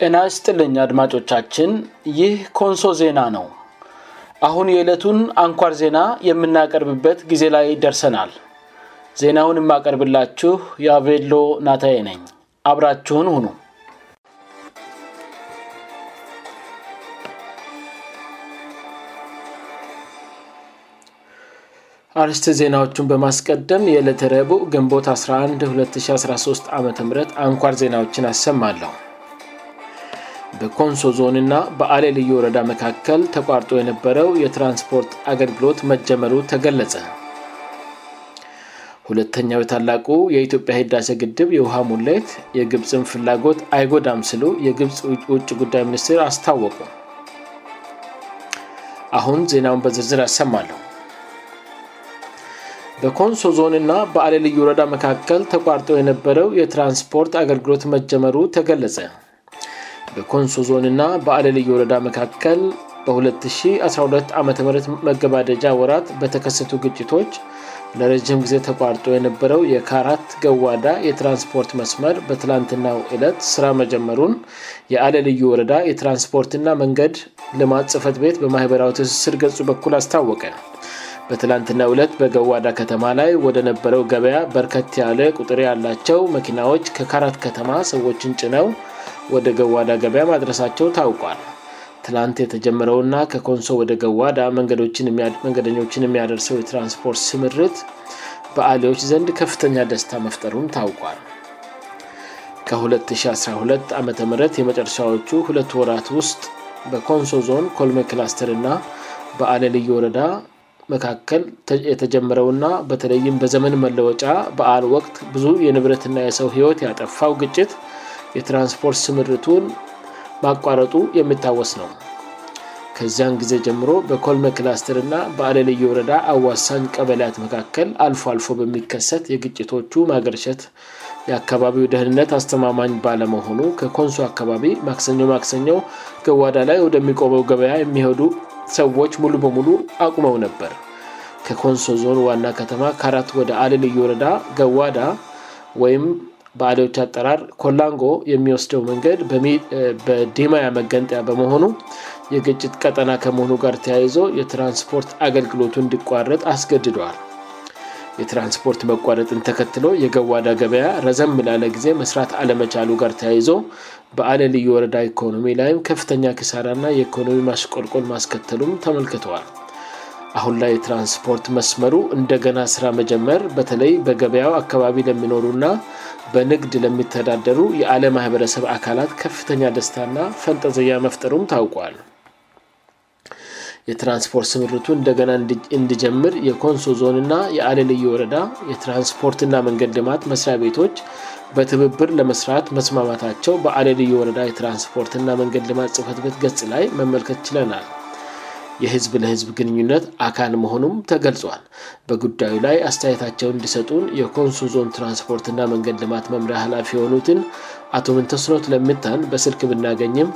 የናስ ጥልኝ አድማጮቻችን ይህ ኮንሶ ዜና ነው አሁን የዕለቱን አንኳር ዜና የምናቀርብበት ጊዜ ላይ ደርሰናል ዜናውን የማቀርብላችሁ የአቬሎ ናታዬ ነኝ አብራችሁን ሁኑ አርስት ዜናዎቹን በማስቀደም የዕለት ረቡእ ግንቦት 112013 አ ምት አንኳር ዜናዎችን አሰማለሁ በኮንሶ ዞንና በአሌ ልዩ ውረዳ መካከል ተቋርጦ የነበረው የትራንስፖርት አገልግሎት መጀመሩ ተገለጸ ሁለተኛው የታላቁ የኢትዮጵያ ሄዳሴ ግድብ የውሃ ሙሌት የግብፅን ፍላጎት አይጎዳም ስሉ የግብፅ ውጭ ጉዳይ ሚኒስትር አስታወቁ አሁን ዜናውን በዝርዝር ያሰማለሁ በኮንሶ ዞንና በአሌ ልዩ ወረዳ መካከል ተቋርጦ የነበረው የትራንስፖርት አገልግሎት መጀመሩ ተገለጸ በኮንሶ ዞንና በአለልዩ ወረዳ መካከል በ212 ዓ ም መገባደጃ ወራት በተከሰቱ ግጭቶች ለረጅም ጊዜ ተቋርጦ የነበረው የካራት ገዋዳ የትራንስፖርት መስመር በትላንትና ዕለት ስራ መጀመሩን የአለልዩ ወረዳ የትራንስፖርትና መንገድ ልማት ጽፈት ቤት በማኅበራዊ ትስስር ገልጹ በኩል አስታወቀ በትላንትናው ዕለት በገዋዳ ከተማ ላይ ወደነበረው ገበያ በርከት ያለ ቁጥር ያላቸው መኪናዎች ከካራት ከተማ ሰዎችን ጭነው ወደ ገዋዳ ገበያ ማድረሳቸው ታውቋል ትላንት የተጀመረውና ከኮንሶ ወደ ገዋዳ መንገደኞችን የሚያደርሰው የትራንስፖርት ስምርት በአሌዎች ዘንድ ከፍተኛ ደስታ መፍጠሩም ታውቋል ከ2012 ዓ ም የመጨረሻዎቹ ሁለት ወራት ውስጥ በኮንሶ ዞን ኮልሜ ክላስተር ና በአለልዩ ወረዳ መካከል የተጀመረውና በተለይም በዘመን መለወጫ በአል ወቅት ብዙ የንብረትና የሰው ህይወት ያጠፋው ግጭት የትራንስፖርት ስምርቱን ማቋረጡ የሚታወስ ነው ከዚያን ጊዜ ጀምሮ በኮልመክላስትር ና በአሌልዩ ወረዳ አዋሳኝ ቀበላያት መካከል አልፎ አልፎ በሚከሰት የግጭቶቹ ማገርሸት የአካባቢው ደህንነት አስተማማኝ ባለመሆኑ ከኮንሶ አካባቢ ማክሰው ማክሰኘው ገዋዳ ላይ ወደሚቆመው ገበያ የሚሄዱ ሰዎች ሙሉ በሙሉ አቁመው ነበር ከኮንሶ ዞን ዋና ከተማ ከራት ወደ አልልዩ ወረዳ ገዋዳ ወም በአሌዎች አጠራር ኮላንጎ የሚወስደው መንገድ በዲማያ መገንጠያ በመሆኑ የግጭት ቀጠና ከመሆኑ ጋር ተያይዞ የትራንስፖርት አገልግሎቱ እንዲቋረጥ አስገድደዋል የትራንስፖርት መቋረጥን ተከትሎ የገዋዳ ገበያ ረዘም ላለ ጊዜ መስራት አለመቻሉ ጋር ተያይዞ በአለ ልዩ ወረዳ ኢኮኖሚ ላይም ከፍተኛ ክሳራና የኢኮኖሚ ማሽቆልቆል ማስከተሉም ተመልክተዋል አሁን ላይ የትራንስፖርት መስመሩ እንደገና ስራ መጀመር በተለይ በገበያው አካባቢ ለሚኖሩ ና በንግድ ለሚተዳደሩ የአለ ማህበረሰብ አካላት ከፍተኛ ደስታና ፈንጠዘያ መፍጠሩም ታውቋል የትራንስፖርት ስምርቱ እንደገና እንድጀምር የኮንሶ ዞንና የአለልዩ ወረዳ የትራንስፖርትና መንገድ ልማት መስሪያ ቤቶች በትብብር ለመስራት መስማማታቸው በአለልዩ ወረዳ የትራንስፖርትና መንገድ ልማት ጽፈት ቤት ገጽ ላይ መመልከት ችለናል የህዝብ ለህዝብ ግንኙነት አካል መሆኑም ተገልጿል በጉዳዩ ላይ አስተያየታቸውን እንዲሰጡን የኮንሱዞን ትራንስፖርትና መንገድ ልማት መምሪያ ሀላፊ የሆኑትን አቶምንተስኖት ለምታን በስልክ ብናገኝም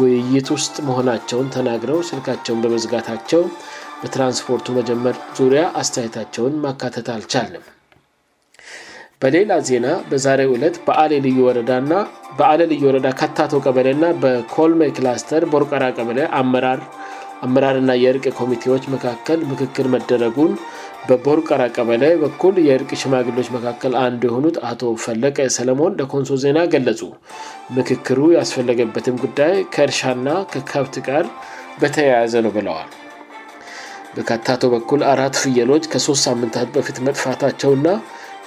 ውይይት ውስጥ መሆናቸውን ተናግረው ስልካቸውን በመዝጋታቸው በትራንስፖርቱ መጀመር ዙሪያ አስተያየታቸውን ማካተት አልቻለም በሌላ ዜና በዛሬው ዕለት በልዩወናበአሌ ልዩ ወረዳ ከታቶ ቀበለ እና በኮልሜ ክላስተር በርቀራ ቀበለ አመራር አምራርና የእርቅ ኮሚቴዎች መካከል ምክክር መደረጉን በቦርቀራ ቀበለ በኩል የእርቅ ሽማግሎች መካከል አንዱ የሆኑት አቶ ፈለቀ ሰለሞን ለኮንሶ ዜና ገለጹ ምክክሩ ያስፈለገበትም ጉዳይ ከእርሻና ከከብት ቃል በተያያዘ ነው ብለዋል በካታቶ በኩል አራት ፍየሎች ከሶት ሳምንታት በፊት መጥፋታቸውና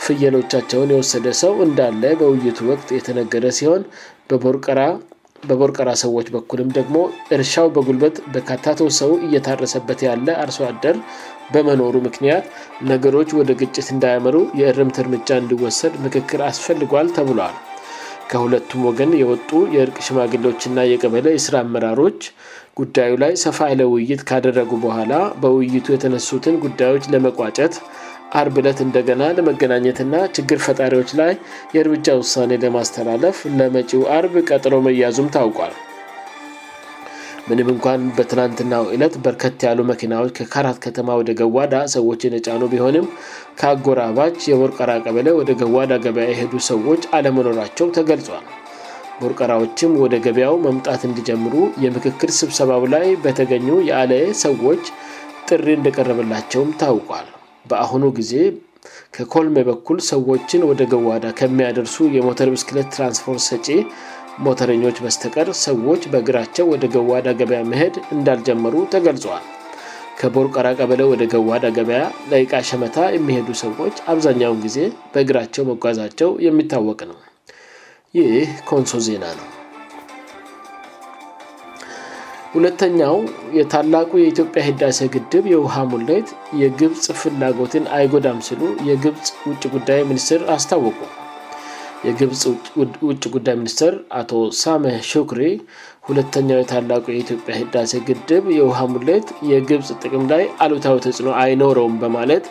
ፍየሎቻቸውን የወሰደ ሰው እንዳለ በውይቱ ወቅት የተነገደ ሲሆን በቦርቀራ በቦርቀራ ሰዎች በኩልም ደግሞ እርሻው በጉልበት በካታቶ ሰው እየታረሰበት ያለ አርሶ አደር በመኖሩ ምክንያት ነገሮች ወደ ግጭት እንዳያምሩ የእርምት እርምጃ እንዲወሰድ ምክክር አስፈልጓል ተብለል ከሁለቱም ወገን የወጡ የእርቅ ሽማግሎችእና የገበለ የስራ አመራሮች ጉዳዩ ላይ ሰፋ ያለውይይት ካደረጉ በኋላ በውይይቱ የተነሱትን ጉዳዮች ለመቋጨት አርብ እለት እንደገና ለመገናኘትና ችግር ፈጣሪዎች ላይ የእርምጃ ውሳኔ ለማስተላለፍ ለመጪው አርብ ቀጥሮ መያዙም ታውቋል ምንም እንኳን በትናንትናው ዕለት በርከት ያሉ መኪናዎች ከካራት ከተማ ወደ ገዋዳ ሰዎችን የጫኑ ቢሆንም ከአጎራባች የቦርቀራ ቀበለ ወደ ገዋዳ ገበያ የሄዱ ሰዎች አለመኖራቸው ተገልጿል ቦርቀራዎችም ወደ ገበያው መምጣት እንዲጀምሩ የምክክል ስብሰባ ላይ በተገኙ የአለ ሰዎች ጥሪ እንደቀረበላቸውም ታውቋል በአሁኑ ጊዜ ከኮልሜ በኩል ሰዎችን ወደ ገዋዳ ከሚያደርሱ የሞተር ብስክለት ትራንስፖርት ሰጪ ሞተርኞች በስተቀር ሰዎች በእግራቸው ወደ ገዋዳ ገበያ መሄድ እንዳልጀመሩ ተገልጿዋል ከቦርቆራ ቀበለ ወደ ገዋዳ ገበያ ለቂቃ ሸመታ የሚሄዱ ሰዎች አብዛኛውን ጊዜ በእግራቸው መጓዛቸው የሚታወቅ ነው ይህ ኮንሶ ዜና ነው ሁለተኛው የታላቁ የኢትዮጵያ ሂዳሴ ግድብ የውሃ ሙሌት የግብፅ ፍላጎትን አይጎዳም ስሉ የግብፅ ውጭ ጉዳይ ሚኒስትር አስታወቁ የግብፅ ውጭ ጉዳይ ሚኒስትር አቶ ሳሜህ ሹክሪ ሁለተኛው የታላቁ የኢትዮጵያ ህዳሴ ግድብ የውሃ ሙሌት የግብፅ ጥቅም ላይ አሉታዊ ተጽዕኖ አይኖረውም በማለት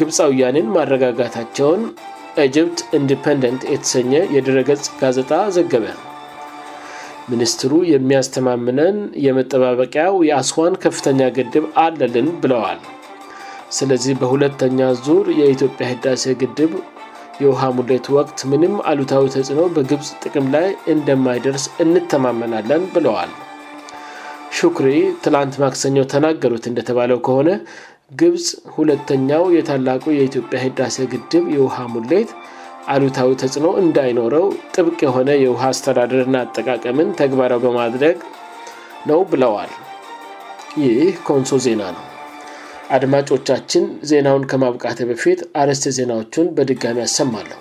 ግብፃውያንን ማረጋጋታቸውን ጅፕት ኢንዲፐንደንት የተሰኘ የድረገጽ ጋዜጣ ዘገበ ሚኒስትሩ የሚያስተማመነን የመጠባበቂያው የአስዋን ከፍተኛ ግድብ አለልን ብለዋል ስለዚህ በሁለተኛ ዙር የኢትዮጵያ ዳሴ ግድብ የውሃ ሙሌት ወቅት ምንም አሉታዊ ተጽዕኖ በግብፅ ጥቅም ላይ እንደማይደርስ እንተማመናለን ብለዋል ሹክሪ ትላንት ማክሰኞ ተናገሩት እንደተባለው ከሆነ ግብፅ ሁለተኛው የታላቁ የኢትዮጵያ ዳሴ ግድብ የውሃ ሙሌት አሉታዊ ተጽዕኖ እንዳይኖረው ጥብቅ የሆነ የውሃ አስተዳደርና አጠቃቀምን ተግባራዊ በማድረግ ነው ብለዋል ይህ ኮንሶ ዜና ነው አድማጮቻችን ዜናውን ከማብቃት በፊት አረስተ ዜናዎቹን በድጋሚ ያሰማለሁ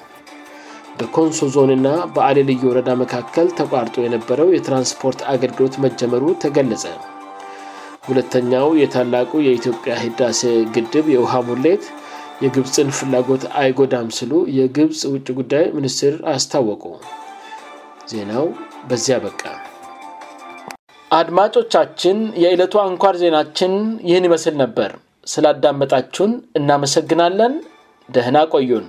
በኮንሶ ዞንና በአሌልዩ ወረዳ መካከል ተቋርጦ የነበረው የትራንስፖርት አገልግሎት መጀመሩ ተገለጸ ሁለተኛው የታላቁ የኢትዮጵያ ሂዳሴ ግድብ የውሃ ሙሌት የግብፅን ፍላጎት አይጎዳም ስሉ የግብፅ ውጭ ጉዳይ ሚኒስትር አስታወቁ ዜናው በዚያ በቃ አድማጮቻችን የዕለቱ አንኳር ዜናችን ይህን ይመስል ነበር ስላዳመጣችሁን እናመሰግናለን ደህና ቆዩን